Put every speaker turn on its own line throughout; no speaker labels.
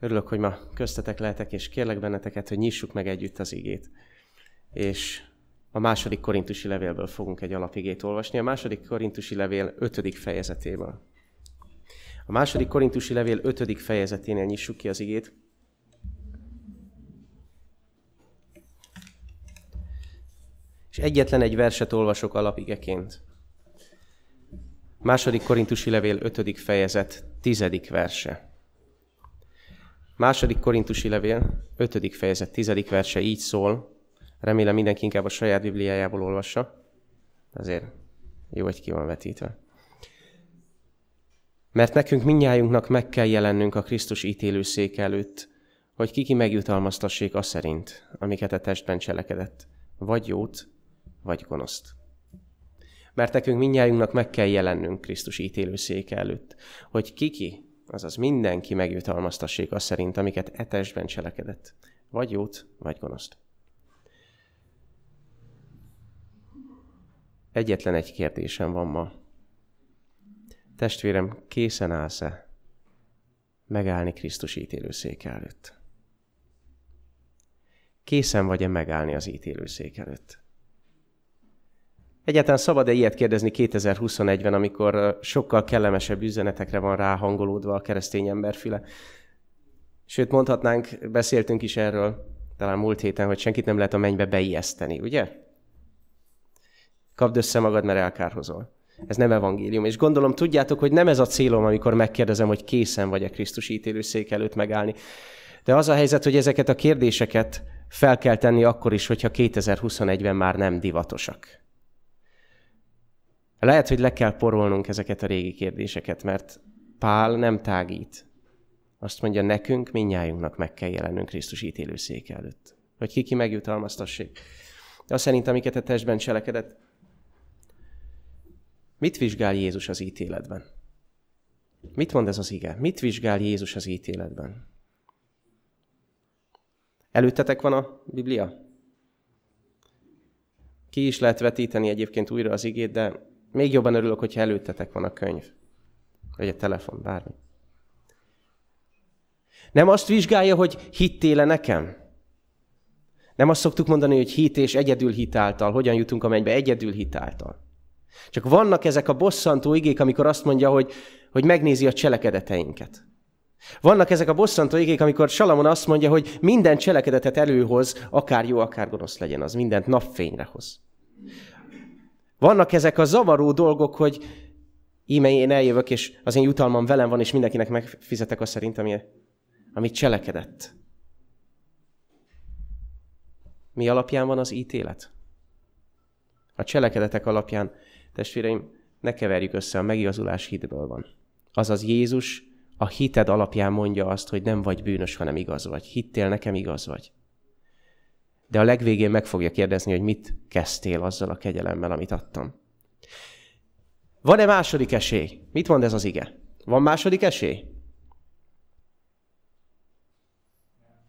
Örülök, hogy ma köztetek lehetek, és kérlek benneteket, hogy nyissuk meg együtt az igét. És a második korintusi levélből fogunk egy alapigét olvasni. A második korintusi levél ötödik fejezetéből. A második korintusi levél ötödik fejezeténél nyissuk ki az igét. És egyetlen egy verset olvasok alapigeként. Második korintusi levél ötödik fejezet, tizedik verse. Második korintusi levél, ötödik fejezet, tizedik verse így szól. Remélem mindenki inkább a saját bibliájából olvassa. Azért jó, hogy ki van vetítve. Mert nekünk minnyájunknak meg kell jelennünk a Krisztus ítélőszék előtt, hogy kiki megjutalmaztassék a szerint, amiket a testben cselekedett, vagy jót, vagy gonoszt. Mert nekünk minnyájunknak meg kell jelennünk Krisztus ítélőszék előtt, hogy kiki azaz mindenki megjutalmaztassék azt szerint, amiket etesben cselekedett. Vagy jót, vagy gonoszt. Egyetlen egy kérdésem van ma. Testvérem, készen állsz-e megállni Krisztus ítélőszék előtt? Készen vagy-e megállni az ítélőszék előtt? Egyáltalán szabad-e ilyet kérdezni 2021-ben, amikor sokkal kellemesebb üzenetekre van ráhangolódva a keresztény emberfüle? Sőt, mondhatnánk, beszéltünk is erről talán múlt héten, hogy senkit nem lehet a mennybe beijeszteni, ugye? Kapd össze magad, mert elkárhozol. Ez nem evangélium. És gondolom, tudjátok, hogy nem ez a célom, amikor megkérdezem, hogy készen vagy a Krisztus ítélőszék előtt megállni. De az a helyzet, hogy ezeket a kérdéseket fel kell tenni akkor is, hogyha 2021-ben már nem divatosak. Lehet, hogy le kell porolnunk ezeket a régi kérdéseket, mert Pál nem tágít. Azt mondja, nekünk, minnyájunknak meg kell jelennünk Krisztus ítélőszék előtt. Hogy ki ki megjutalmaztassék. De azt szerint, amiket a testben cselekedett, mit vizsgál Jézus az ítéletben? Mit mond ez az ige? Mit vizsgál Jézus az ítéletben? Előttetek van a Biblia? Ki is lehet vetíteni egyébként újra az igét, de még jobban örülök, hogyha előttetek van a könyv. Vagy a telefon, bármi. Nem azt vizsgálja, hogy hittél-e nekem? Nem azt szoktuk mondani, hogy hit és egyedül hitáltal. Hogyan jutunk a mennybe? Egyedül hitáltal. Csak vannak ezek a bosszantó igék, amikor azt mondja, hogy, hogy megnézi a cselekedeteinket. Vannak ezek a bosszantó igék, amikor Salamon azt mondja, hogy minden cselekedetet előhoz, akár jó, akár gonosz legyen, az mindent napfényre hoz. Vannak ezek a zavaró dolgok, hogy íme én eljövök, és az én jutalmam velem van, és mindenkinek megfizetek azt szerint, ami, amit cselekedett. Mi alapján van az ítélet? A cselekedetek alapján, testvéreim, ne keverjük össze, a megigazulás hitből van. Azaz Jézus a hited alapján mondja azt, hogy nem vagy bűnös, hanem igaz vagy. Hittél, nekem igaz vagy de a legvégén meg fogja kérdezni, hogy mit kezdtél azzal a kegyelemmel, amit adtam. Van-e második esély? Mit mond ez az ige? Van második esély?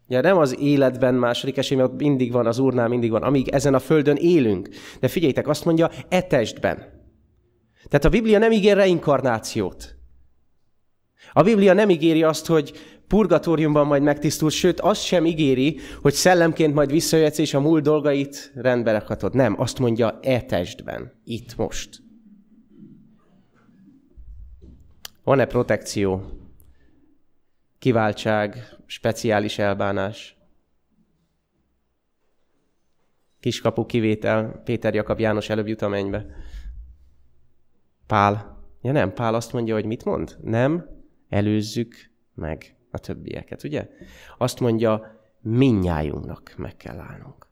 Ja, nem az életben második esély, mert mindig van, az Úrnál mindig van, amíg ezen a földön élünk. De figyeljétek, azt mondja, e testben. Tehát a Biblia nem ígér reinkarnációt. A Biblia nem ígéri azt, hogy purgatóriumban majd megtisztul, sőt, azt sem ígéri, hogy szellemként majd visszajöhetsz, és a múlt dolgait rendbe rakhatod. Nem, azt mondja e testben, itt most. Van-e protekció, kiváltság, speciális elbánás? Kiskapu kivétel, Péter Jakab János előbb jut a mennybe. Pál. Ja nem, Pál azt mondja, hogy mit mond? Nem, előzzük meg a többieket, ugye? Azt mondja, minnyájunknak meg kell állnunk.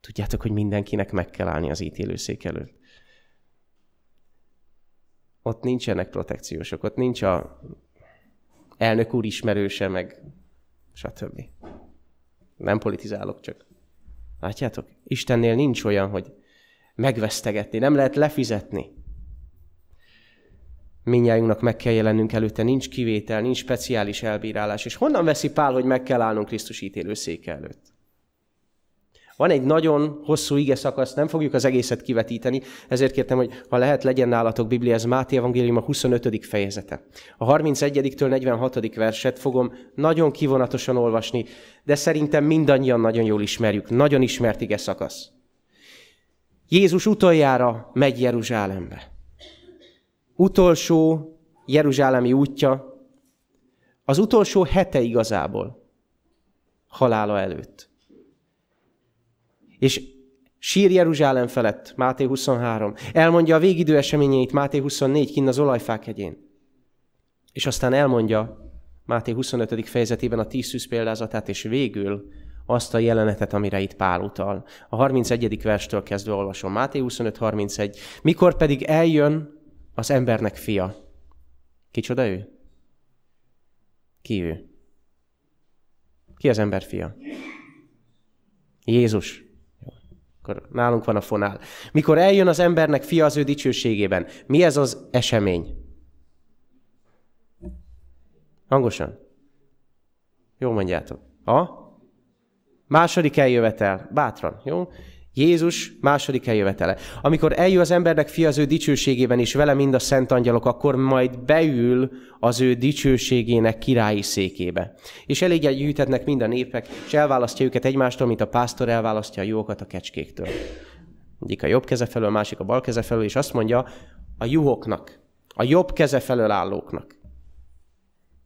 Tudjátok, hogy mindenkinek meg kell állni az ítélőszék előtt. Ott nincsenek protekciósok, ott nincs a elnök úr ismerőse, meg stb. Nem politizálok, csak látjátok? Istennél nincs olyan, hogy megvesztegetni, nem lehet lefizetni minnyájunknak meg kell jelennünk előtte, nincs kivétel, nincs speciális elbírálás. És honnan veszi Pál, hogy meg kell állnunk Krisztus ítélő széke előtt? Van egy nagyon hosszú ige szakasz, nem fogjuk az egészet kivetíteni, ezért kértem, hogy ha lehet, legyen nálatok Biblia, ez Máté Evangélium a 25. fejezete. A 31-től 46. verset fogom nagyon kivonatosan olvasni, de szerintem mindannyian nagyon jól ismerjük, nagyon ismert ige szakasz. Jézus utoljára megy Jeruzsálembe. Utolsó Jeruzsálemi útja, az utolsó hete igazából, halála előtt. És sír Jeruzsálem felett, Máté 23. Elmondja a végidő eseményeit, Máté 24, kinn az olajfák hegyén. És aztán elmondja Máté 25. fejezetében a tíz szűz példázatát, és végül azt a jelenetet, amire itt Pál utal. A 31. verstől kezdve olvasom. Máté 25.31. Mikor pedig eljön az embernek fia. Kicsoda ő? Ki ő? Ki az ember fia? Jézus. Akkor nálunk van a fonál. Mikor eljön az embernek fia az ő dicsőségében, mi ez az esemény? Hangosan. Jó mondjátok. A? Második eljövetel. Bátran, jó? Jézus második eljövetele. Amikor eljön az embernek fia az ő dicsőségében, és vele mind a szent angyalok, akkor majd beül az ő dicsőségének királyi székébe. És elég gyűjtetnek mind a népek, és elválasztja őket egymástól, mint a pásztor elválasztja a jókat a kecskéktől. Egyik a jobb keze felől, a másik a bal keze felől, és azt mondja a juhoknak, a jobb keze felől állóknak.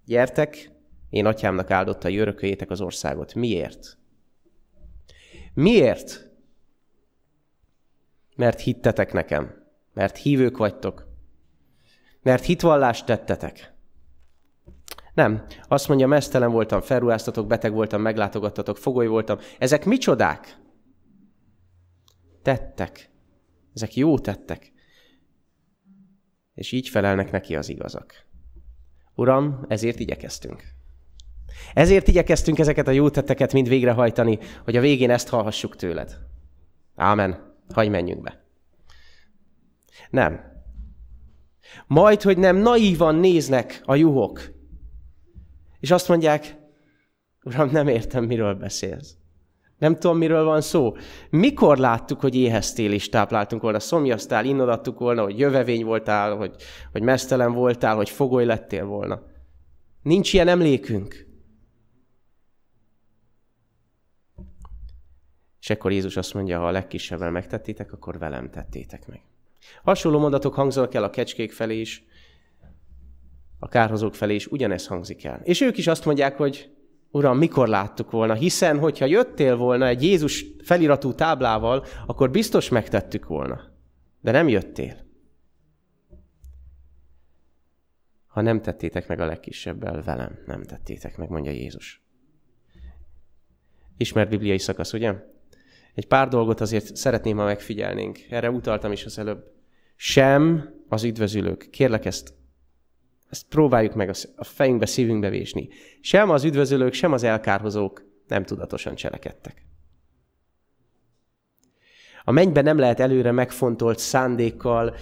Gyertek, én atyámnak áldotta, örököljétek az országot. Miért? Miért? Mert hittetek nekem. Mert hívők vagytok. Mert hitvallást tettetek. Nem. Azt mondja, mesztelen voltam, felruháztatok, beteg voltam, meglátogattatok, fogoly voltam. Ezek micsodák? Tettek. Ezek jó tettek. És így felelnek neki az igazak. Uram, ezért igyekeztünk. Ezért igyekeztünk ezeket a jó tetteket mind végrehajtani, hogy a végén ezt hallhassuk tőled. Ámen. Hagy menjünk be. Nem. Majd, hogy nem naívan néznek a juhok, és azt mondják, Uram, nem értem, miről beszélsz. Nem tudom, miről van szó. Mikor láttuk, hogy éheztél és tápláltunk volna, szomjaztál, innodattuk volna, hogy jövevény voltál, hogy, hogy mesztelen voltál, hogy fogoly lettél volna. Nincs ilyen emlékünk. És ekkor Jézus azt mondja, ha a legkisebben megtettétek, akkor velem tettétek meg. Hasonló mondatok hangzanak el a kecskék felé is, a kárhozók felé is, ugyanez hangzik el. És ők is azt mondják, hogy Uram, mikor láttuk volna? Hiszen, hogyha jöttél volna egy Jézus feliratú táblával, akkor biztos megtettük volna. De nem jöttél. Ha nem tettétek meg a legkisebbel, velem nem tettétek meg, mondja Jézus. Ismert bibliai szakasz, ugye? Egy pár dolgot azért szeretném, ha megfigyelnénk. Erre utaltam is az előbb. Sem az üdvözülők. Kérlek ezt, ezt próbáljuk meg a fejünkbe, szívünkbe vésni. Sem az üdvözülők, sem az elkárhozók nem tudatosan cselekedtek. A mennyben nem lehet előre megfontolt szándékkal,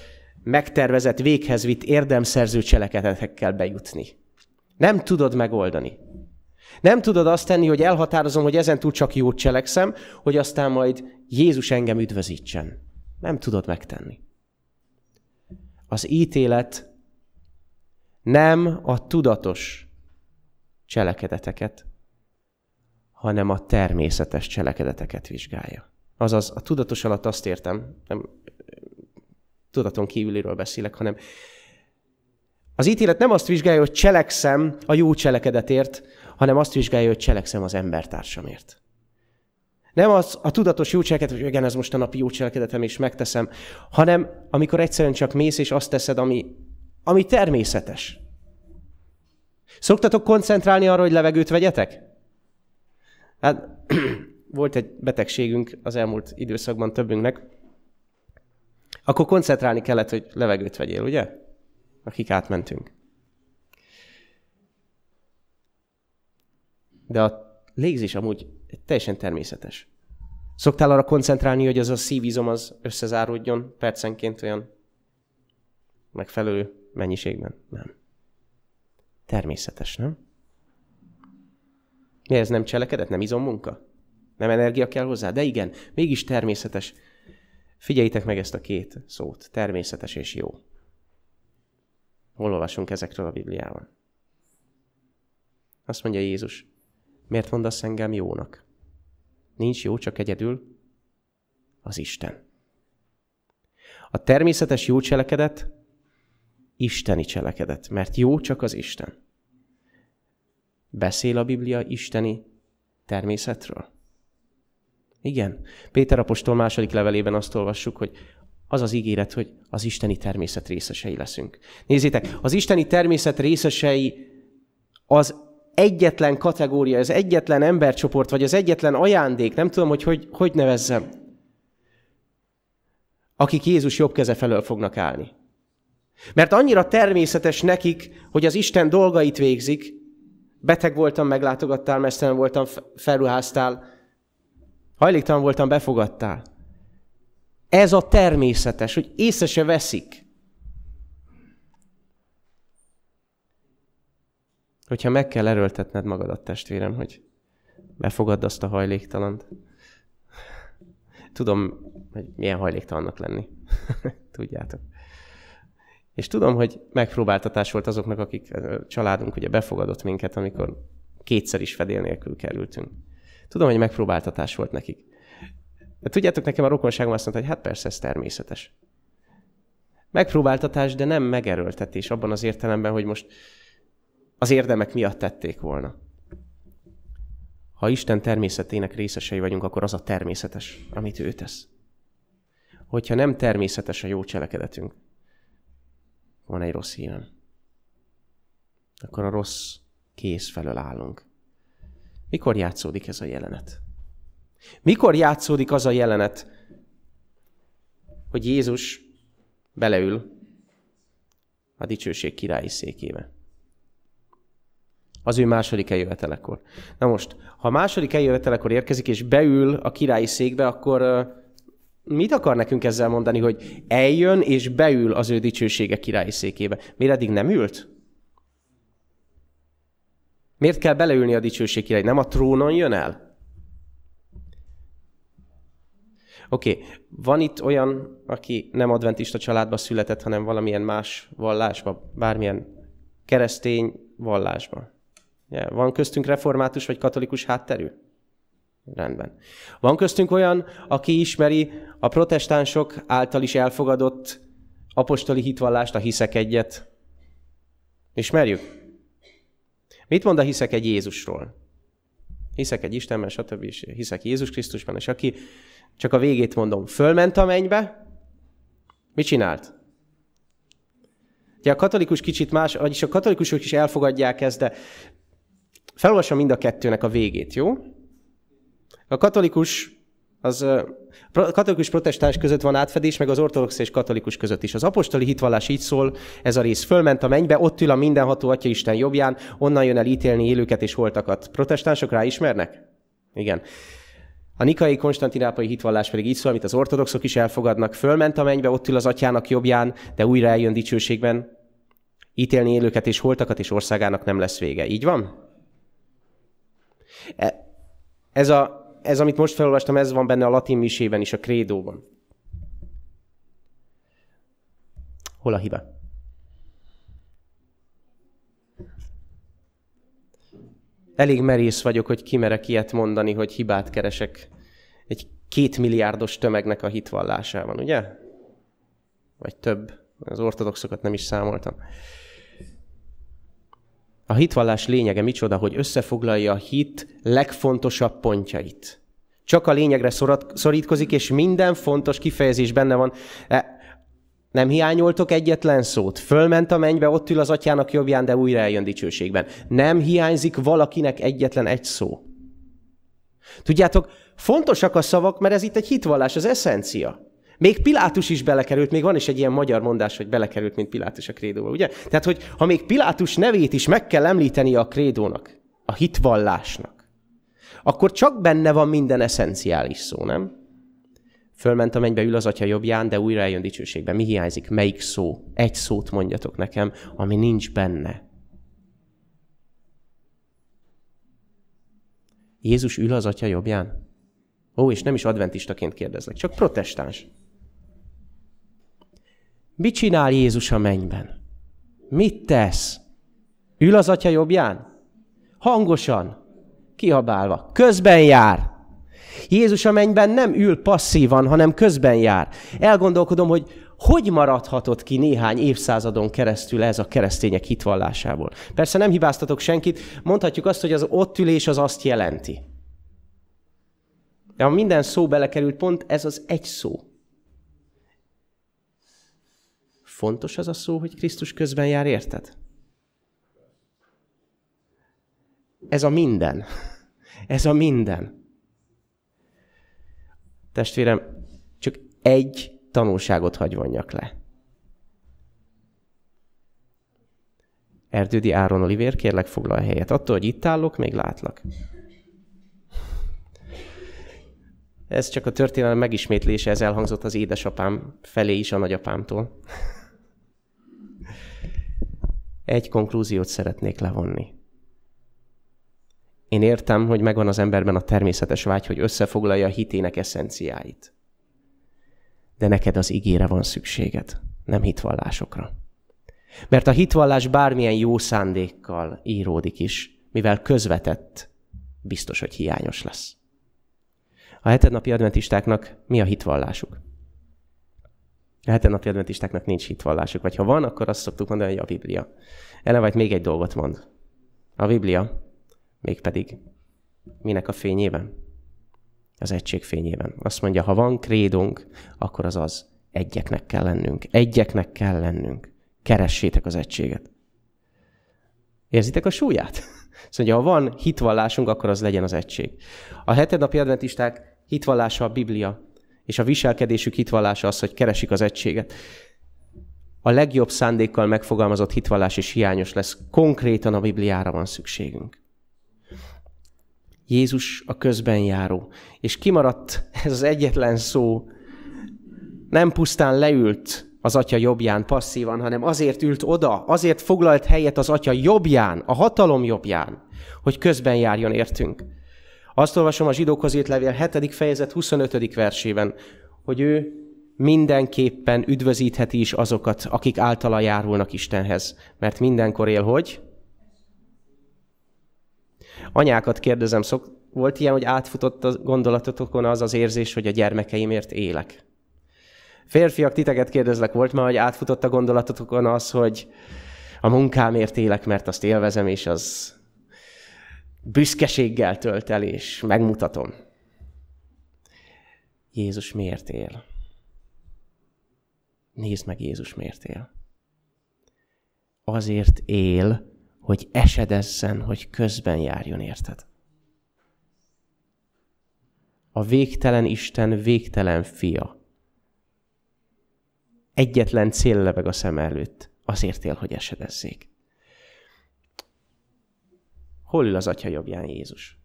megtervezett, véghez vitt érdemszerző cselekedetekkel bejutni. Nem tudod megoldani. Nem tudod azt tenni, hogy elhatározom, hogy ezentúl csak jót cselekszem, hogy aztán majd Jézus engem üdvözítsen. Nem tudod megtenni. Az ítélet nem a tudatos cselekedeteket, hanem a természetes cselekedeteket vizsgálja. Azaz, a tudatos alatt azt értem, nem tudaton kívüliről beszélek, hanem az ítélet nem azt vizsgálja, hogy cselekszem a jó cselekedetért, hanem azt vizsgálja, hogy cselekszem az embertársamért. Nem az a tudatos jó cselekedet, hogy igen, ez most a napi jó cselekedetem, és megteszem, hanem amikor egyszerűen csak mész, és azt teszed, ami, ami természetes. Szoktatok koncentrálni arra, hogy levegőt vegyetek? Hát volt egy betegségünk az elmúlt időszakban többünknek, akkor koncentrálni kellett, hogy levegőt vegyél, ugye? Akik átmentünk. De a légzés amúgy teljesen természetes. Szoktál arra koncentrálni, hogy az a szívizom az összezáródjon percenként olyan megfelelő mennyiségben? Nem. Természetes, nem? Mi ez nem cselekedet, nem izommunka? Nem energia kell hozzá? De igen, mégis természetes. Figyeljétek meg ezt a két szót. Természetes és jó. Hol olvasunk ezekről a Bibliában? Azt mondja Jézus, miért mondasz engem jónak? Nincs jó, csak egyedül az Isten. A természetes jó cselekedet isteni cselekedet, mert jó csak az Isten. Beszél a Biblia isteni természetről? Igen. Péter apostol második levelében azt olvassuk, hogy az az ígéret, hogy az isteni természet részesei leszünk. Nézzétek, az isteni természet részesei az egyetlen kategória, az egyetlen embercsoport, vagy az egyetlen ajándék, nem tudom, hogy hogy, hogy nevezzem, akik Jézus jobb keze felől fognak állni. Mert annyira természetes nekik, hogy az Isten dolgait végzik, beteg voltam, meglátogattál, mesztelen voltam, felruháztál, hajléktalan voltam, befogadtál. Ez a természetes, hogy észre se veszik. Hogyha meg kell erőltetned magadat, testvérem, hogy befogadd azt a hajléktalant. Tudom, hogy milyen hajléktalannak lenni. Tudjátok. És tudom, hogy megpróbáltatás volt azoknak, akik a családunk ugye befogadott minket, amikor kétszer is fedél nélkül kerültünk. Tudom, hogy megpróbáltatás volt nekik. De tudjátok, nekem a rokonságom azt mondta, hogy hát persze, ez természetes. Megpróbáltatás, de nem megerőltetés abban az értelemben, hogy most az érdemek miatt tették volna. Ha Isten természetének részesei vagyunk, akkor az a természetes, amit ő tesz. Hogyha nem természetes a jó cselekedetünk, van egy rossz hírem. Akkor a rossz kész felől állunk. Mikor játszódik ez a jelenet? Mikor játszódik az a jelenet, hogy Jézus beleül a dicsőség királyi székébe? Az ő második eljövetelekor. Na most, ha második eljövetelekor érkezik, és beül a királyi székbe, akkor mit akar nekünk ezzel mondani, hogy eljön és beül az ő dicsősége királyi székébe? Miért eddig nem ült? Miért kell beleülni a dicsőség király? Nem a trónon jön el? Oké, okay. van itt olyan, aki nem adventista családba született, hanem valamilyen más vallásba, bármilyen keresztény vallásba. Van köztünk református vagy katolikus hátterű? Rendben. Van köztünk olyan, aki ismeri a protestánsok által is elfogadott apostoli hitvallást, a hiszek egyet. Ismerjük? Mit mond a hiszek egy Jézusról? Hiszek egy Istenben, stb. És hiszek Jézus Krisztusban, és aki, csak a végét mondom, fölment a mennybe, mit csinált? Ugye a katolikus kicsit más, vagyis a katolikusok is elfogadják ezt, de felolvasom mind a kettőnek a végét, jó? A katolikus az katolikus protestáns között van átfedés, meg az ortodox és katolikus között is. Az apostoli hitvallás így szól, ez a rész fölment a mennybe, ott ül a mindenható Atya Isten jobbján, onnan jön el ítélni élőket és holtakat. Protestánsok rá ismernek? Igen. A nikai konstantinápai hitvallás pedig így szól, amit az ortodoxok is elfogadnak. Fölment a mennybe, ott ül az atyának jobbján, de újra eljön dicsőségben. Ítélni élőket és holtakat, és országának nem lesz vége. Így van? E, ez a ez, amit most felolvastam, ez van benne a latin misében is, a krédóban. Hol a hiba? Elég merész vagyok, hogy kimerek ilyet mondani, hogy hibát keresek egy két milliárdos tömegnek a hitvallásában, ugye? Vagy több. Az ortodoxokat nem is számoltam. A hitvallás lényege micsoda, hogy összefoglalja a hit legfontosabb pontjait. Csak a lényegre szorítkozik, és minden fontos kifejezés benne van. E, nem hiányoltok egyetlen szót. Fölment a mennybe, ott ül az atyának jobbján, de újra eljön dicsőségben. Nem hiányzik valakinek egyetlen egy szó. Tudjátok, fontosak a szavak, mert ez itt egy hitvallás, az eszencia. Még Pilátus is belekerült, még van is egy ilyen magyar mondás, hogy belekerült, mint Pilátus a krédóba, ugye? Tehát, hogy ha még Pilátus nevét is meg kell említeni a krédónak, a hitvallásnak, akkor csak benne van minden eszenciális szó, nem? Fölment a mennybe, ül az atya jobbján, de újra eljön dicsőségbe. Mi hiányzik? Melyik szó? Egy szót mondjatok nekem, ami nincs benne. Jézus ül az atya jobbján? Ó, és nem is adventistaként kérdezlek, csak protestáns. Mit csinál Jézus a mennyben? Mit tesz? Ül az atya jobbján? Hangosan, kiabálva, közben jár. Jézus a mennyben nem ül passzívan, hanem közben jár. Elgondolkodom, hogy hogy maradhatott ki néhány évszázadon keresztül ez a keresztények hitvallásából. Persze nem hibáztatok senkit, mondhatjuk azt, hogy az ott ülés az azt jelenti. De ha minden szó belekerült, pont ez az egy szó. Fontos az a szó, hogy Krisztus közben jár, érted? Ez a minden. Ez a minden. Testvérem, csak egy tanulságot hagy vonjak le. Erdődi Áron Olivér, kérlek foglalj helyet. Attól, hogy itt állok, még látlak. Ez csak a történelem megismétlése, ez elhangzott az édesapám felé is a nagyapámtól. Egy konklúziót szeretnék levonni. Én értem, hogy megvan az emberben a természetes vágy, hogy összefoglalja a hitének eszenciáit. De neked az igére van szükséged, nem hitvallásokra. Mert a hitvallás bármilyen jó szándékkal íródik is, mivel közvetett, biztos, hogy hiányos lesz. A hetednapi adventistáknak mi a hitvallásuk? A hetednapi adventistáknak nincs hitvallásuk, vagy ha van, akkor azt szoktuk mondani, hogy a Biblia. Ellen vagy még egy dolgot mond. A Biblia Mégpedig minek a fényében? Az egység fényében. Azt mondja, ha van krédunk, akkor az az. Egyeknek kell lennünk. Egyeknek kell lennünk. Keressétek az egységet. Érzitek a súlyát? Azt mondja, ha van hitvallásunk, akkor az legyen az egység. A hetedapi adventisták hitvallása a Biblia, és a viselkedésük hitvallása az, hogy keresik az egységet. A legjobb szándékkal megfogalmazott hitvallás is hiányos lesz. Konkrétan a Bibliára van szükségünk. Jézus a közben járó. És kimaradt ez az egyetlen szó, nem pusztán leült az atya jobbján passzívan, hanem azért ült oda, azért foglalt helyet az atya jobbján, a hatalom jobbján, hogy közben járjon értünk. Azt olvasom a zsidókhoz írt levél 7. fejezet 25. versében, hogy ő mindenképpen üdvözítheti is azokat, akik általa járulnak Istenhez, mert mindenkor él, hogy? Anyákat kérdezem, szok, volt ilyen, hogy átfutott a gondolatotokon az az érzés, hogy a gyermekeimért élek? Férfiak, titeket kérdezlek, volt már, hogy átfutott a gondolatotokon az, hogy a munkámért élek, mert azt élvezem, és az büszkeséggel tölt el, és megmutatom. Jézus miért él? Nézd meg, Jézus miért él. Azért él, hogy esedezzen, hogy közben járjon, érted? A végtelen Isten végtelen fia. Egyetlen cél lebeg a szem előtt. Azért él, hogy esedezzék. Hol ül az atya jobbján Jézus?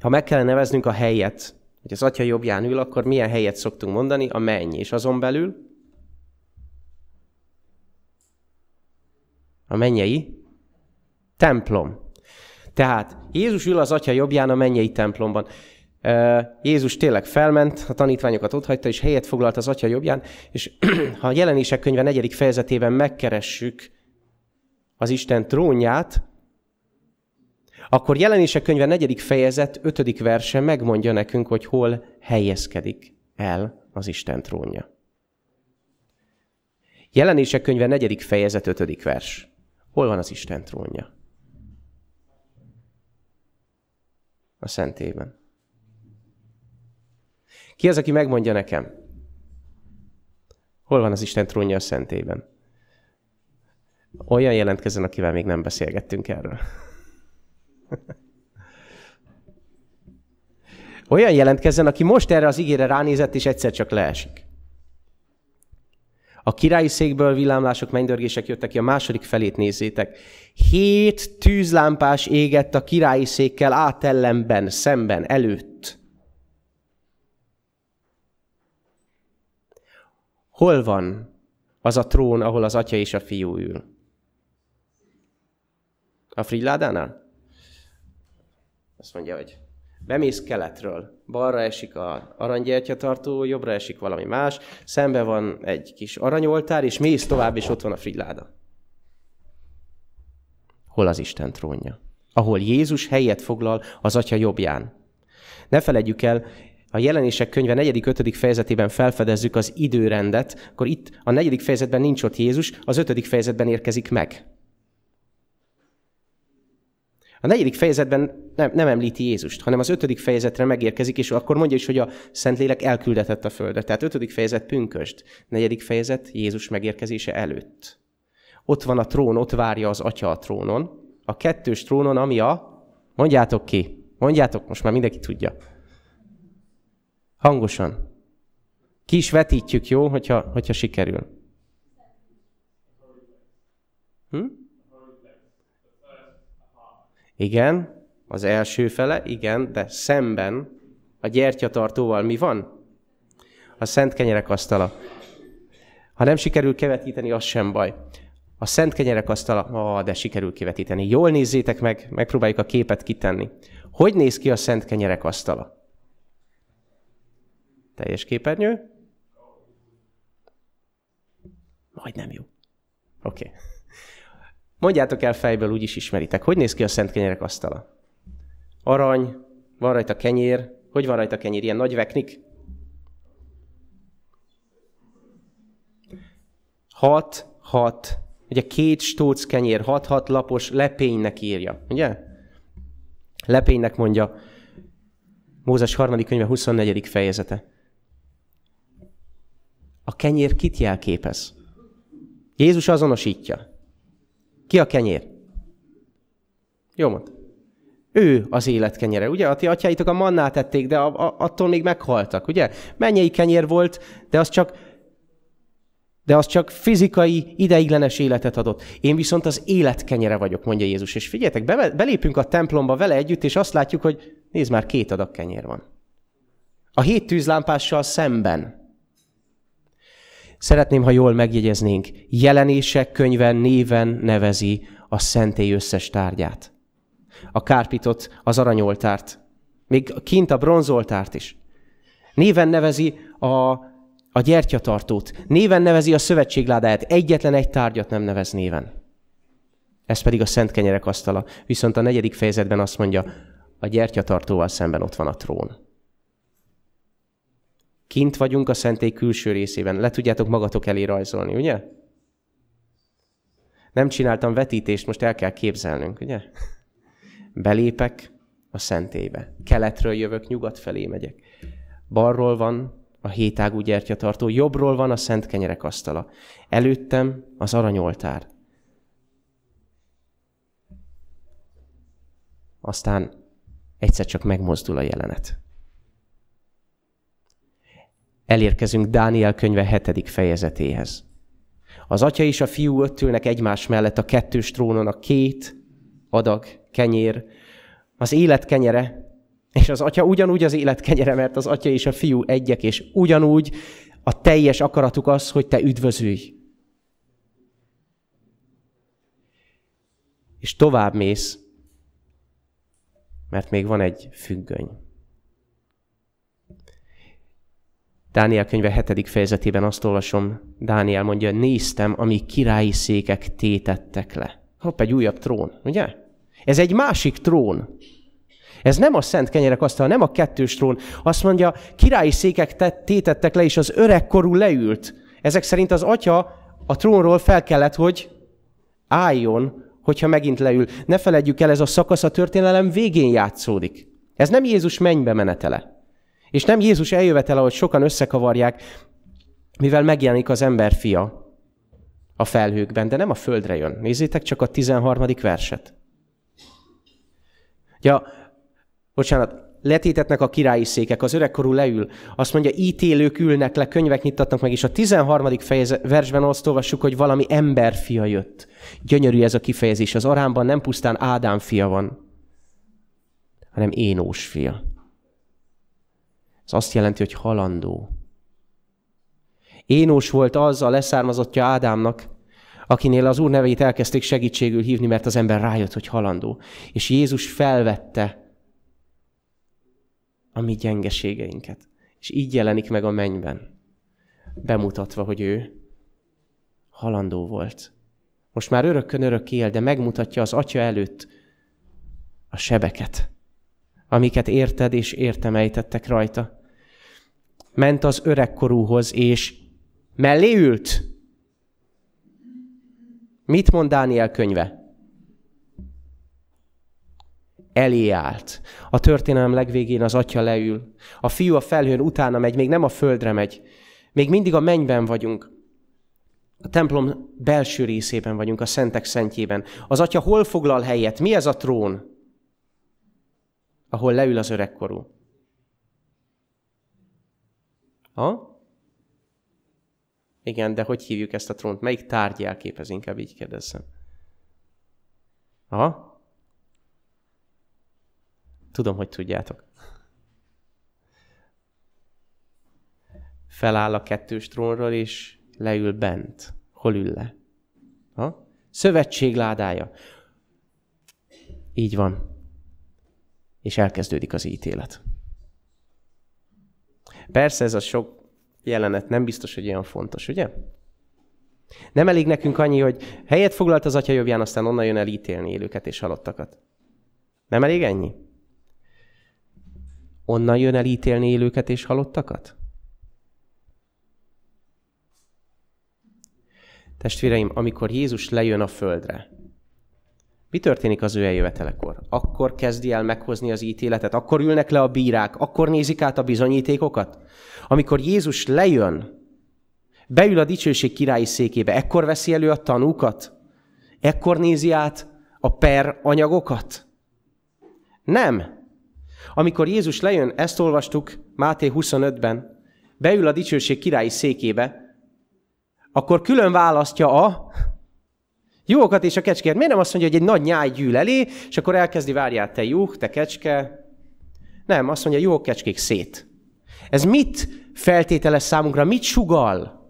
Ha meg kell neveznünk a helyet, hogy az atya jobbján ül, akkor milyen helyet szoktunk mondani? A menny. És azon belül a mennyei templom. Tehát Jézus ül az atya jobbján a mennyei templomban. Jézus tényleg felment, a tanítványokat otthagyta, és helyet foglalt az atya jobbján, és ha a jelenések könyve negyedik fejezetében megkeressük az Isten trónját, akkor jelenések könyve negyedik fejezet, ötödik verse megmondja nekünk, hogy hol helyezkedik el az Isten trónja. Jelenések könyve negyedik fejezet, ötödik vers. Hol van az Isten trónja? A szentében. Ki az, aki megmondja nekem? Hol van az Isten trónja a szentében? Olyan jelentkezzen, akivel még nem beszélgettünk erről. Olyan jelentkezzen, aki most erre az ígére ránézett, és egyszer csak leesik. A királyi székből villámlások, mennydörgések jöttek ki, a második felét nézzétek. Hét tűzlámpás égett a királyi székkel átellenben, szemben, előtt. Hol van az a trón, ahol az atya és a fiú ül? A Friládánál? Azt mondja, hogy Bemész keletről. Balra esik a aranygyertyatartó, jobbra esik valami más, szembe van egy kis aranyoltár, és mész tovább, és ott van a frigyláda. Hol az Isten trónja? Ahol Jézus helyet foglal az Atya jobbján. Ne feledjük el, a jelenések könyve 4.-5. fejezetében felfedezzük az időrendet, akkor itt a negyedik fejezetben nincs ott Jézus, az ötödik fejezetben érkezik meg. A negyedik fejezetben nem, nem említi Jézust, hanem az ötödik fejezetre megérkezik, és akkor mondja is, hogy a Szentlélek elküldetett a földre. Tehát ötödik fejezet pünköst, negyedik fejezet Jézus megérkezése előtt. Ott van a trón, ott várja az atya a trónon. A kettős trónon, ami a... Mondjátok ki, mondjátok, most már mindenki tudja. Hangosan. Ki is vetítjük, jó, hogyha, hogyha sikerül. Hm? Igen, az első fele, igen, de szemben a gyertyatartóval mi van? A szent kenyerek asztala. Ha nem sikerül kevetíteni, az sem baj. A szent kenyerek asztala, ah, de sikerül kivetíteni. Jól nézzétek meg, megpróbáljuk a képet kitenni. Hogy néz ki a szent kenyerek asztala? Teljes képernyő? Majdnem jó. Oké. Okay. Mondjátok el fejből, úgy is ismeritek. Hogy néz ki a szent kenyerek asztala? Arany, van rajta kenyér. Hogy van rajta kenyér? Ilyen nagy veknik? Hat, hat. Ugye két stóc kenyér, hat-hat lapos lepénynek írja. Ugye? Lepénynek mondja Mózes harmadik könyve 24. fejezete. A kenyér kit jelképez? Jézus azonosítja. Ki a kenyér? Jó mond. Ő az élet kenyere. Ugye a ti atyáitok a mannát ették, de a, a, attól még meghaltak, ugye? Mennyei kenyér volt, de az csak de az csak fizikai, ideiglenes életet adott. Én viszont az élet kenyere vagyok, mondja Jézus. És figyeljetek, be, belépünk a templomba vele együtt, és azt látjuk, hogy nézd már, két adag kenyér van. A hét tűzlámpással szemben. Szeretném, ha jól megjegyeznénk, jelenések könyven néven nevezi a szentély összes tárgyát. A kárpitot, az aranyoltárt, még kint a bronzoltárt is. Néven nevezi a, a gyertyatartót, néven nevezi a szövetségládáját, egyetlen egy tárgyat nem nevez néven. Ez pedig a szent kenyerek asztala. Viszont a negyedik fejezetben azt mondja, a gyertyatartóval szemben ott van a trón. Kint vagyunk a szentély külső részében. Le tudjátok magatok elé rajzolni, ugye? Nem csináltam vetítést, most el kell képzelnünk, ugye? Belépek a szentélybe. Keletről jövök, nyugat felé megyek. Balról van a hétágú gyertyatartó, jobbról van a szent kenyerek asztala. Előttem az aranyoltár. Aztán egyszer csak megmozdul a jelenet elérkezünk Dániel könyve hetedik fejezetéhez. Az atya és a fiú ott ülnek egymás mellett a kettős trónon, a két adag kenyér, az élet kenyere, és az atya ugyanúgy az élet kenyere, mert az atya és a fiú egyek, és ugyanúgy a teljes akaratuk az, hogy te üdvözülj. És tovább mész, mert még van egy függöny. Dániel könyve 7. fejezetében azt olvasom, Dániel mondja, néztem, ami királyi székek tétettek le. Hopp, egy újabb trón, ugye? Ez egy másik trón. Ez nem a szent kenyerek asztal, nem a kettős trón. Azt mondja, királyi székek tétettek le, és az öregkorú leült. Ezek szerint az atya a trónról fel kellett, hogy álljon, hogyha megint leül. Ne feledjük el, ez a szakasz a történelem végén játszódik. Ez nem Jézus mennybe menetele. És nem Jézus eljövetel, ahogy sokan összekavarják, mivel megjelenik az ember fia a felhőkben, de nem a földre jön. Nézzétek csak a 13. verset. Ja, bocsánat, letétetnek a királyi székek, az öregkorú leül, azt mondja, ítélők ülnek le, könyvek nyittatnak meg, és a 13. Fejez, versben azt olvassuk, hogy valami emberfia jött. Gyönyörű ez a kifejezés. Az arámban nem pusztán Ádám fia van, hanem Énós fia. Ez azt jelenti, hogy halandó. Énós volt az a leszármazottja Ádámnak, akinél az Úr nevét elkezdték segítségül hívni, mert az ember rájött, hogy halandó. És Jézus felvette a mi gyengeségeinket. És így jelenik meg a mennyben, bemutatva, hogy ő halandó volt. Most már örökkön örök él, de megmutatja az atya előtt a sebeket, amiket érted és értemejtettek rajta. Ment az öregkorúhoz, és mellé ült. Mit mond Dániel könyve? elé állt. A történelem legvégén az atya leül. A fiú a felhőn utána megy, még nem a földre megy. Még mindig a mennyben vagyunk. A templom belső részében vagyunk, a szentek szentjében. Az atya hol foglal helyet? Mi ez a trón? Ahol leül az öregkorú. Ha? Igen, de hogy hívjuk ezt a trónt? Melyik tárgy jelképez? Inkább így kérdezzem. Ha? Tudom, hogy tudjátok. Feláll a kettős trónról, és leül bent. Hol ül le? Ha? Szövetség ládája. Így van. És elkezdődik az ítélet. Persze ez a sok jelenet nem biztos, hogy olyan fontos, ugye? Nem elég nekünk annyi, hogy helyet foglalt az atya jobbján, aztán onnan jön el ítélni élőket és halottakat. Nem elég ennyi? Onnan jön el ítélni élőket és halottakat? Testvéreim, amikor Jézus lejön a földre, mi történik az ő eljövetelekor? Akkor kezdi el meghozni az ítéletet, akkor ülnek le a bírák, akkor nézik át a bizonyítékokat. Amikor Jézus lejön, beül a dicsőség királyi székébe, ekkor veszi elő a tanúkat? Ekkor nézi át a per anyagokat? Nem. Amikor Jézus lejön, ezt olvastuk Máté 25-ben, beül a dicsőség királyi székébe, akkor külön választja a jókat és a kecskét. Miért nem azt mondja, hogy egy nagy nyáj gyűl elé, és akkor elkezdi, várjál, te juh, te kecske. Nem, azt mondja, jó kecskék szét. Ez mit feltételes számunkra? Mit sugal?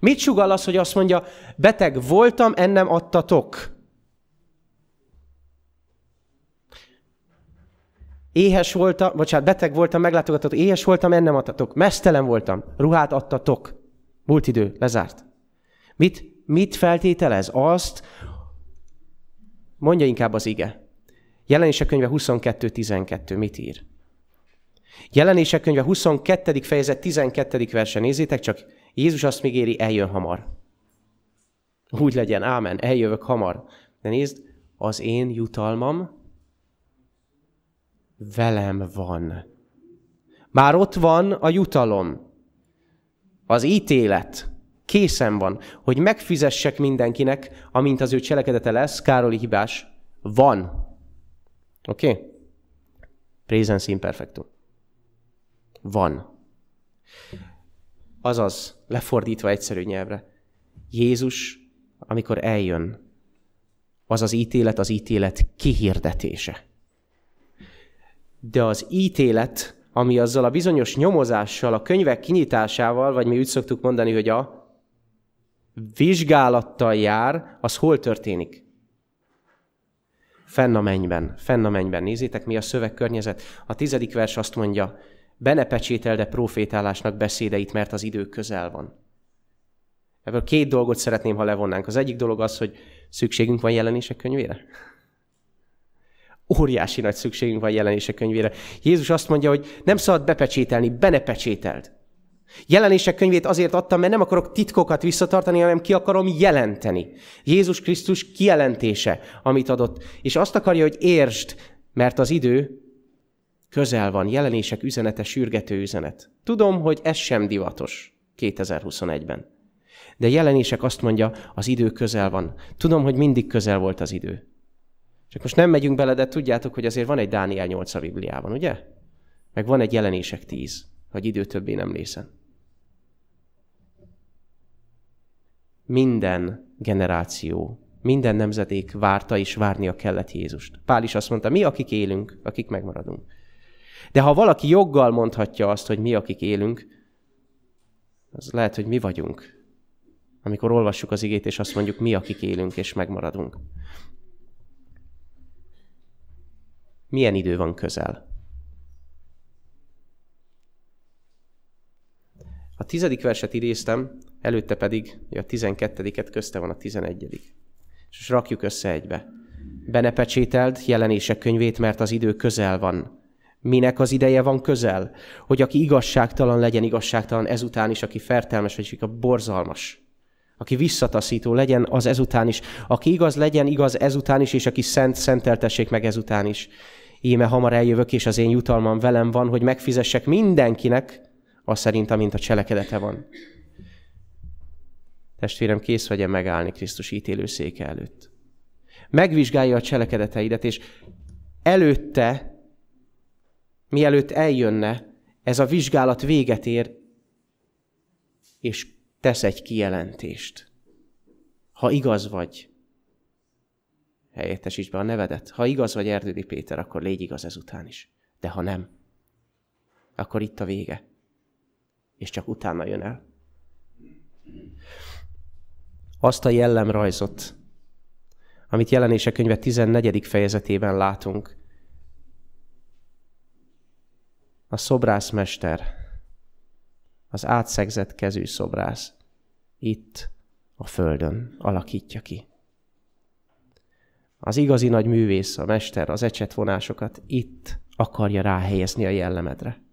Mit sugal az, hogy azt mondja, beteg voltam, ennem adtatok? Éhes voltam, bocsánat, beteg voltam, meglátogatott, éhes voltam, ennem adtatok. Mesztelen voltam, ruhát adtatok. Múlt idő, lezárt. Mit, mit feltételez? Azt, mondja inkább az ige. Jelenések könyve 22.12, mit ír? Jelenések könyve 22. fejezet 12. verse, nézzétek csak, Jézus azt még éri, eljön hamar. Úgy legyen, ámen, eljövök hamar. De nézd, az én jutalmam velem van. Már ott van a jutalom, az ítélet. Készen van, hogy megfizessek mindenkinek, amint az ő cselekedete lesz, Károli hibás, van. Oké? Okay? Presence imperfectum. Van. Azaz, lefordítva egyszerű nyelvre, Jézus, amikor eljön, az az ítélet, az ítélet kihirdetése de az ítélet, ami azzal a bizonyos nyomozással, a könyvek kinyitásával, vagy mi úgy szoktuk mondani, hogy a vizsgálattal jár, az hol történik? Fenn a mennyben, fenn a mennyben. Nézzétek, mi a szövegkörnyezet. A tizedik vers azt mondja, be ne pecsételde profétálásnak beszédeit, mert az idő közel van. Ebből két dolgot szeretném, ha levonnánk. Az egyik dolog az, hogy szükségünk van jelenések könyvére. Óriási nagy szükségünk van jelenések könyvére. Jézus azt mondja, hogy nem szabad bepecsételni, be ne pecsételd. Jelenések könyvét azért adtam, mert nem akarok titkokat visszatartani, hanem ki akarom jelenteni. Jézus Krisztus kijelentése, amit adott. És azt akarja, hogy értsd, mert az idő közel van. Jelenések üzenete, sürgető üzenet. Tudom, hogy ez sem divatos 2021-ben. De jelenések azt mondja, az idő közel van. Tudom, hogy mindig közel volt az idő. Csak most nem megyünk bele, de tudjátok, hogy azért van egy Dániel 8 a Bibliában, ugye? Meg van egy jelenések 10, hogy idő többé nem lészen. Minden generáció, minden nemzedék várta és várnia kellett Jézust. Pál is azt mondta, mi, akik élünk, akik megmaradunk. De ha valaki joggal mondhatja azt, hogy mi, akik élünk, az lehet, hogy mi vagyunk. Amikor olvassuk az igét, és azt mondjuk, mi, akik élünk és megmaradunk. Milyen idő van közel? Tizedik verset idéztem, előtte pedig a tizenkettediket, közte van a tizenegyedik. És rakjuk össze egybe. Benepecsételd jelenések könyvét, mert az idő közel van. Minek az ideje van közel? Hogy aki igazságtalan legyen igazságtalan ezután is, aki fertelmes, vagy aki borzalmas. Aki visszataszító legyen az ezután is. Aki igaz legyen igaz ezután is, és aki szent, szenteltessék meg ezután is. Íme hamar eljövök, és az én jutalmam velem van, hogy megfizessek mindenkinek, az szerint, amint a cselekedete van. Testvérem, kész vagy-e megállni Krisztus ítélőszéke előtt? Megvizsgálja a cselekedeteidet, és előtte, mielőtt eljönne, ez a vizsgálat véget ér, és tesz egy kijelentést. Ha igaz vagy, helyettesíts be a nevedet. Ha igaz vagy Erdődi Péter, akkor légy igaz ezután is. De ha nem, akkor itt a vége. És csak utána jön el. Azt a jellemrajzot, amit jelenése könyve 14. fejezetében látunk, a szobrászmester, az átszegzett kezű szobrász itt a földön alakítja ki. Az igazi nagy művész, a mester az ecsetvonásokat itt akarja ráhelyezni a jellemedre.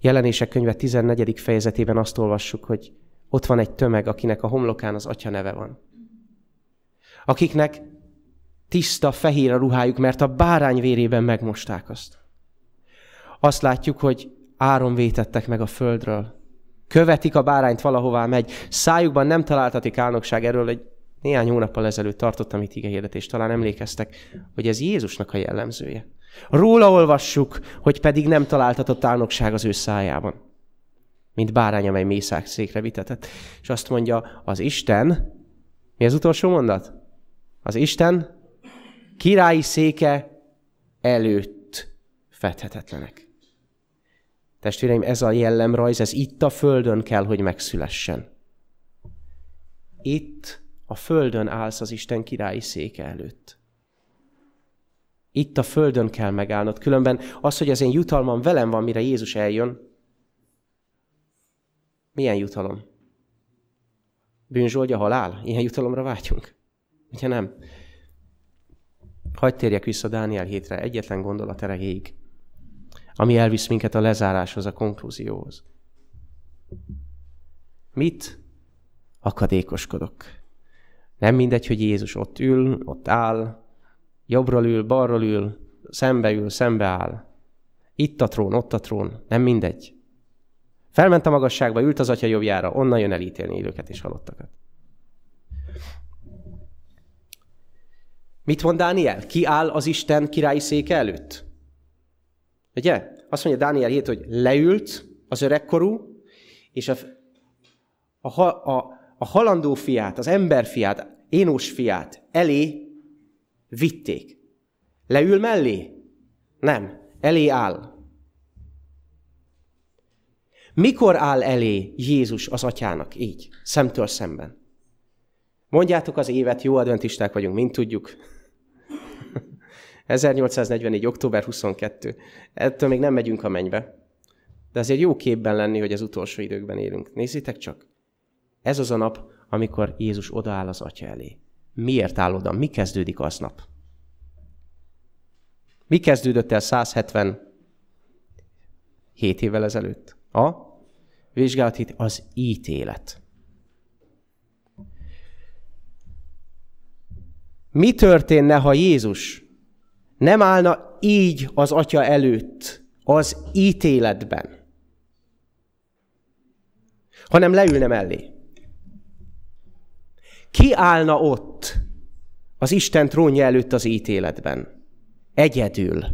Jelenések könyve 14. fejezetében azt olvassuk, hogy ott van egy tömeg, akinek a homlokán az atya neve van. Akiknek tiszta, fehér a ruhájuk, mert a bárány vérében megmosták azt. Azt látjuk, hogy áron vétettek meg a földről. Követik a bárányt, valahová megy. Szájukban nem találtatik álnokság erről, hogy néhány hónappal ezelőtt tartottam itt hirdetést, talán emlékeztek, hogy ez Jézusnak a jellemzője. Róla olvassuk, hogy pedig nem találtatott álnokság az ő szájában, mint bárány, amely mészák székre vitetett. És azt mondja, az Isten, mi az utolsó mondat? Az Isten királyi széke előtt fedhetetlenek. Testvéreim, ez a jellemrajz, ez itt a földön kell, hogy megszülessen. Itt a földön állsz az Isten királyi széke előtt. Itt a földön kell megállnod. Különben az, hogy az én jutalmam velem van, mire Jézus eljön, milyen jutalom? Bűnzsoldja halál? Ilyen jutalomra vágyunk? Ugye nem? Hagy térjek vissza Dániel hétre, egyetlen gondolat erejéig, ami elvisz minket a lezáráshoz, a konklúzióhoz. Mit akadékoskodok? Nem mindegy, hogy Jézus ott ül, ott áll, jobbról ül, balról ül, szembe ül, szembe áll. Itt a trón, ott a trón, nem mindegy. Felment a magasságba, ült az atya jobbjára, onnan jön elítélni élőket és halottakat. Mit mond Dániel? Ki áll az Isten királyi széke előtt? Ugye? Azt mondja Dániel 7, hogy leült az öregkorú, és a, a, a, a halandó fiát, az ember fiát, Énós fiát elé vitték. Leül mellé? Nem. Elé áll. Mikor áll elé Jézus az atyának így, szemtől szemben? Mondjátok az évet, jó adventisták vagyunk, mint tudjuk. 1844. október 22. Ettől még nem megyünk a mennybe. De azért jó képben lenni, hogy az utolsó időkben élünk. Nézzétek csak. Ez az a nap, amikor Jézus odaáll az atya elé. Miért áll oda? Mi kezdődik aznap? Mi kezdődött el 177 évvel ezelőtt? A vizsgálat az ítélet. Mi történne, ha Jézus nem állna így az atya előtt, az ítéletben, hanem leülne mellé? Ki állna ott az Isten trónja előtt az ítéletben? Egyedül.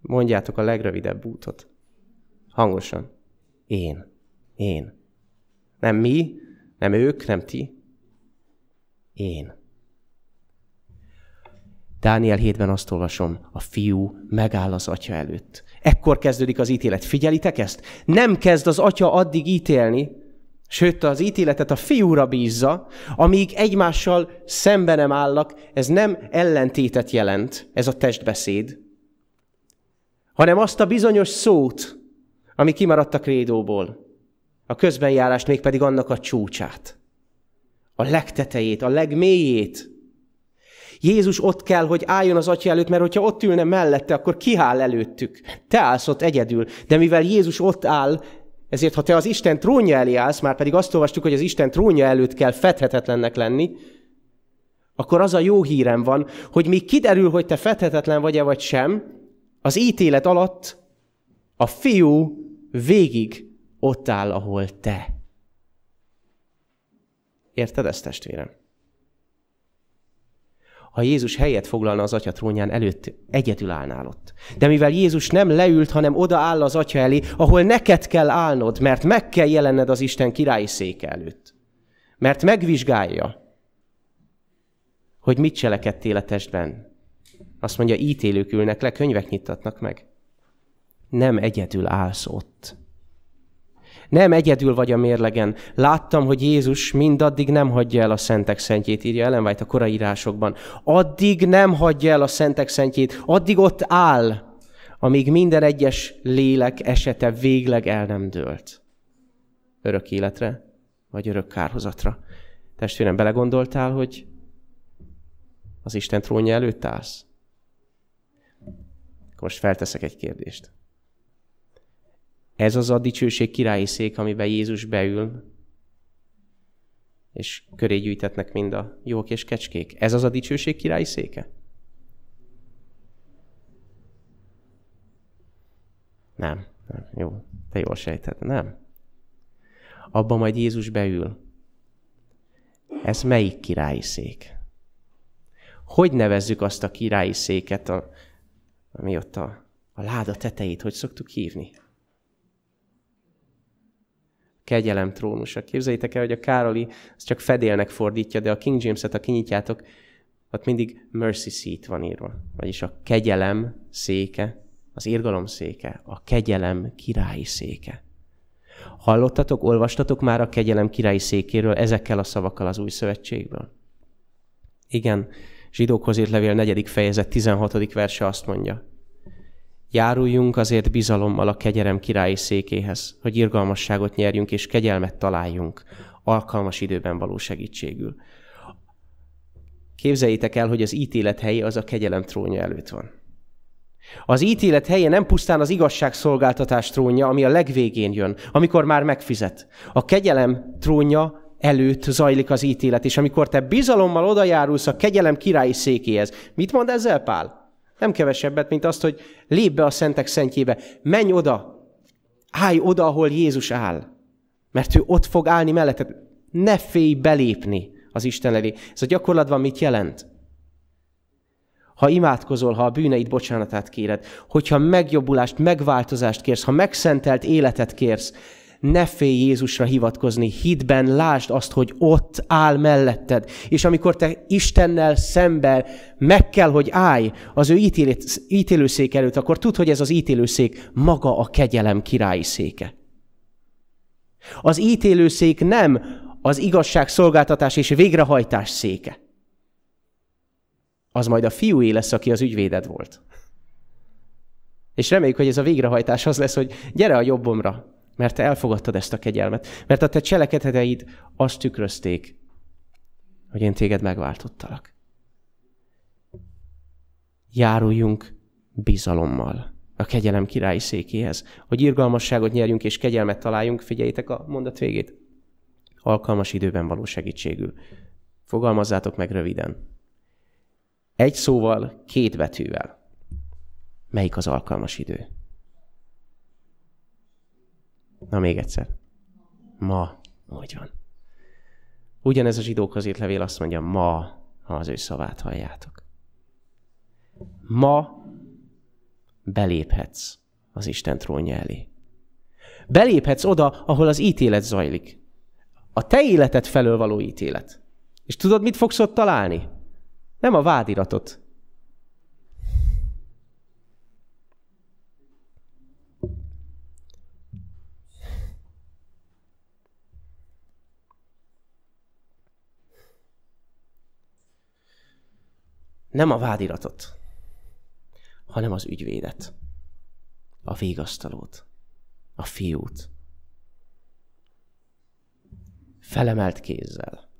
Mondjátok a legrövidebb útot. Hangosan. Én. Én. Nem mi, nem ők, nem ti. Én. Dániel 7-ben azt olvasom, a fiú megáll az atya előtt. Ekkor kezdődik az ítélet. Figyelitek ezt? Nem kezd az atya addig ítélni, Sőt, az ítéletet a fiúra bízza, amíg egymással szembe nem állnak, ez nem ellentétet jelent, ez a testbeszéd, hanem azt a bizonyos szót, ami kimaradt a krédóból. A közbenjárást mégpedig annak a csúcsát. A legtetejét, a legmélyét. Jézus ott kell, hogy álljon az atya előtt, mert hogyha ott ülne mellette, akkor kiáll előttük. Te állsz ott egyedül. De mivel Jézus ott áll, ezért ha te az Isten trónja elé állsz, már pedig azt olvastuk, hogy az Isten trónja előtt kell fedhetetlennek lenni, akkor az a jó hírem van, hogy még kiderül, hogy te fedhetetlen vagy-e vagy sem, az ítélet alatt a fiú végig ott áll, ahol te. Érted ezt, testvérem? Ha Jézus helyet foglalna az atya trónján előtt, egyedül állnál ott. De mivel Jézus nem leült, hanem oda áll az atya elé, ahol neked kell állnod, mert meg kell jelenned az Isten királyi széke előtt. Mert megvizsgálja, hogy mit cselekedtél a testben. Azt mondja, ítélők ülnek le, könyvek nyitatnak meg. Nem egyedül állsz ott. Nem egyedül vagy a mérlegen. Láttam, hogy Jézus mindaddig nem hagyja el a szentek szentjét, írja Ellen White a korai írásokban. Addig nem hagyja el a szentek szentjét, addig ott áll, amíg minden egyes lélek esete végleg el nem dőlt. Örök életre, vagy örök kárhozatra. Testvérem, belegondoltál, hogy az Isten trónja előtt állsz? Most felteszek egy kérdést. Ez az a dicsőség királyi szék, amiben Jézus beül, és köré gyűjtetnek mind a jók és kecskék. Ez az a dicsőség királyi széke? Nem. nem. Jó, te jól sejted. Nem. Abban majd Jézus beül. Ez melyik királyi szék? Hogy nevezzük azt a királyi széket, ami ott a, a láda tetejét, hogy szoktuk hívni? Kegyelem trónusa. Képzeljétek el, hogy a Károli az csak fedélnek fordítja, de a King James-et, ha kinyitjátok, ott mindig mercy seat van írva. Vagyis a kegyelem széke, az irgalom széke, a kegyelem királyi széke. Hallottatok, olvastatok már a kegyelem királyi székéről ezekkel a szavakkal az új szövetségből? Igen, zsidókhoz írt levél 4. fejezet 16. verse azt mondja. Járuljunk azért bizalommal a kegyelem királyi székéhez, hogy irgalmasságot nyerjünk és kegyelmet találjunk, alkalmas időben való segítségül. Képzeljétek el, hogy az ítélet helye az a kegyelem trónja előtt van. Az ítélet helye nem pusztán az igazságszolgáltatás trónja, ami a legvégén jön, amikor már megfizet. A kegyelem trónja előtt zajlik az ítélet, és amikor te bizalommal odajárulsz a kegyelem királyi székéhez, mit mond ezzel Pál? Nem kevesebbet, mint azt, hogy lép be a szentek szentjébe. Menj oda. Állj oda, ahol Jézus áll. Mert ő ott fog állni melletted. Ne félj belépni az Isten elé. Ez a gyakorlatban mit jelent? Ha imádkozol, ha a bűneid bocsánatát kéred, hogyha megjobbulást, megváltozást kérsz, ha megszentelt életet kérsz, ne félj Jézusra hivatkozni, hitben lásd azt, hogy ott áll melletted. És amikor te Istennel szemben meg kell, hogy állj az ő ítélőszék előtt, akkor tudd, hogy ez az ítélőszék maga a kegyelem királyi széke. Az ítélőszék nem az igazság szolgáltatás és végrehajtás széke. Az majd a fiúé lesz, aki az ügyvéded volt. És reméljük, hogy ez a végrehajtás az lesz, hogy gyere a jobbomra, mert te elfogadtad ezt a kegyelmet. Mert a te cselekedeteid azt tükrözték, hogy én téged megváltottalak. Járuljunk bizalommal a kegyelem királyi székéhez, hogy irgalmasságot nyerjünk és kegyelmet találjunk, figyeljétek a mondat végét, alkalmas időben való segítségül. Fogalmazzátok meg röviden. Egy szóval, két betűvel. Melyik az alkalmas idő? Na még egyszer. Ma. Úgy van. Ugyanez a zsidókhoz írt levél azt mondja, ma, ha az ő szavát halljátok. Ma beléphetsz az Isten trónja elé. Beléphetsz oda, ahol az ítélet zajlik. A te életed felől való ítélet. És tudod, mit fogsz ott találni? Nem a vádiratot, nem a vádiratot, hanem az ügyvédet, a végasztalót, a fiút. Felemelt kézzel.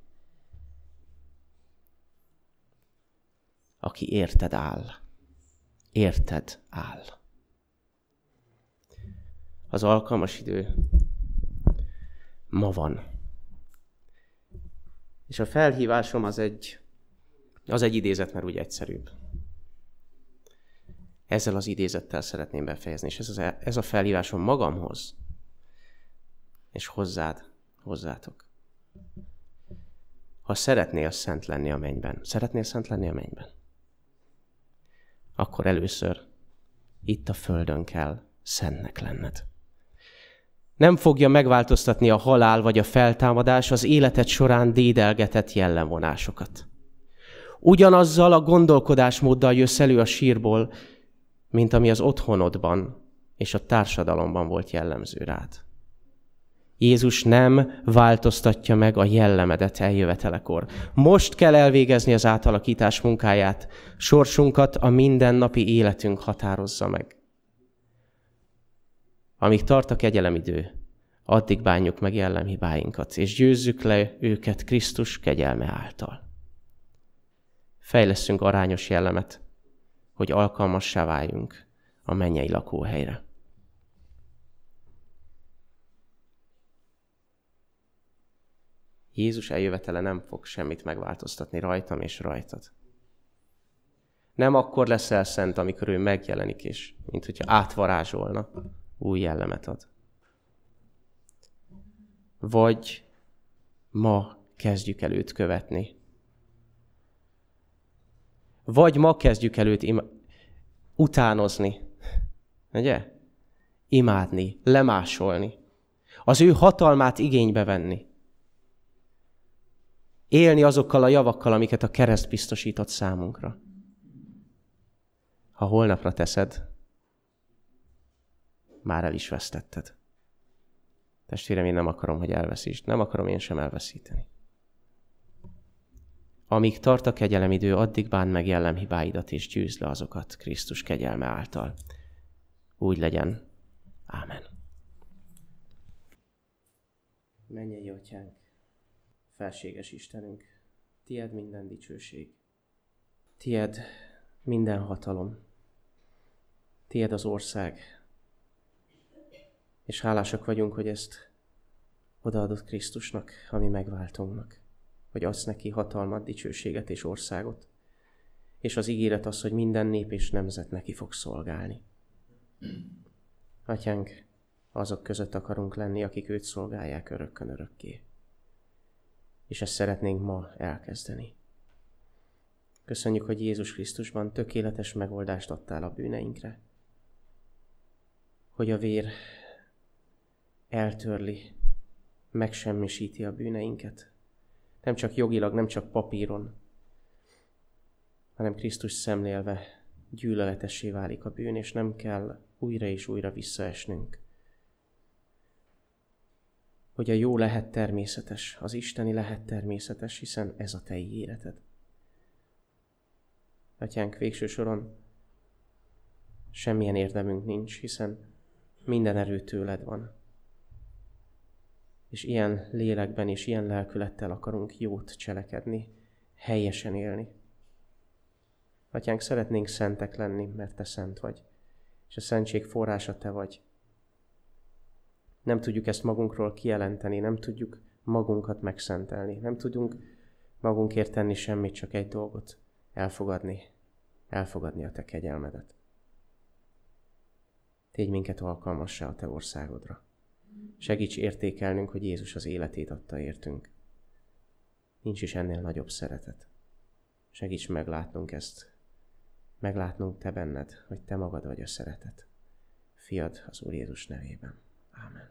Aki érted áll. Érted áll. Az alkalmas idő ma van. És a felhívásom az egy, az egy idézet, mert úgy egyszerűbb. Ezzel az idézettel szeretném befejezni, és ez, az, ez a felhívásom magamhoz, és hozzád, hozzátok. Ha szeretnél szent lenni a mennyben, szeretnél szent lenni a mennyben, akkor először itt a földön kell szentnek lenned. Nem fogja megváltoztatni a halál vagy a feltámadás az életed során dédelgetett jellemvonásokat. Ugyanazzal a gondolkodásmóddal jössz elő a sírból, mint ami az otthonodban és a társadalomban volt jellemző rád. Jézus nem változtatja meg a jellemedet eljövetelekor. Most kell elvégezni az átalakítás munkáját. Sorsunkat a mindennapi életünk határozza meg. Amíg tart a kegyelemidő, addig bánjuk meg jellemhibáinkat, és győzzük le őket Krisztus kegyelme által. Fejleszünk arányos jellemet, hogy alkalmassá váljunk a mennyei lakóhelyre. Jézus eljövetele nem fog semmit megváltoztatni rajtam és rajtad. Nem akkor leszel szent, amikor ő megjelenik, és mint hogyha átvarázsolna, új jellemet ad. Vagy ma kezdjük el őt követni. Vagy ma kezdjük el őt im- utánozni. Ugye? Imádni, lemásolni. Az ő hatalmát igénybe venni élni azokkal a javakkal, amiket a kereszt biztosított számunkra. Ha holnapra teszed, már el is vesztetted. Testvérem, én nem akarom, hogy elveszítsd. Nem akarom én sem elveszíteni. Amíg tart a kegyelemidő, addig bán meg jellemhibáidat és győzd le azokat Krisztus kegyelme által. Úgy legyen. Ámen. Menjél, Atyánk! felséges Istenünk, tied minden dicsőség, tied minden hatalom, tied az ország, és hálásak vagyunk, hogy ezt odaadott Krisztusnak, ami megváltunknak, hogy adsz neki hatalmat, dicsőséget és országot, és az ígéret az, hogy minden nép és nemzet neki fog szolgálni. Atyánk, azok között akarunk lenni, akik őt szolgálják örökkön örökké és ezt szeretnénk ma elkezdeni. Köszönjük, hogy Jézus Krisztusban tökéletes megoldást adtál a bűneinkre, hogy a vér eltörli, megsemmisíti a bűneinket. Nem csak jogilag, nem csak papíron, hanem Krisztus szemlélve gyűlöletessé válik a bűn, és nem kell újra és újra visszaesnünk hogy a jó lehet természetes, az isteni lehet természetes, hiszen ez a te életed. Atyánk, végső soron semmilyen érdemünk nincs, hiszen minden erő tőled van. És ilyen lélekben és ilyen lelkülettel akarunk jót cselekedni, helyesen élni. Atyánk, szeretnénk szentek lenni, mert te szent vagy, és a szentség forrása te vagy. Nem tudjuk ezt magunkról kijelenteni, nem tudjuk magunkat megszentelni, nem tudunk magunkért tenni semmit, csak egy dolgot, elfogadni, elfogadni a te kegyelmedet. Tégy minket alkalmassá a te országodra. Segíts értékelnünk, hogy Jézus az életét adta értünk. Nincs is ennél nagyobb szeretet. Segíts meglátnunk ezt, meglátnunk te benned, hogy te magad vagy a szeretet. Fiad az Úr Jézus nevében. Amen.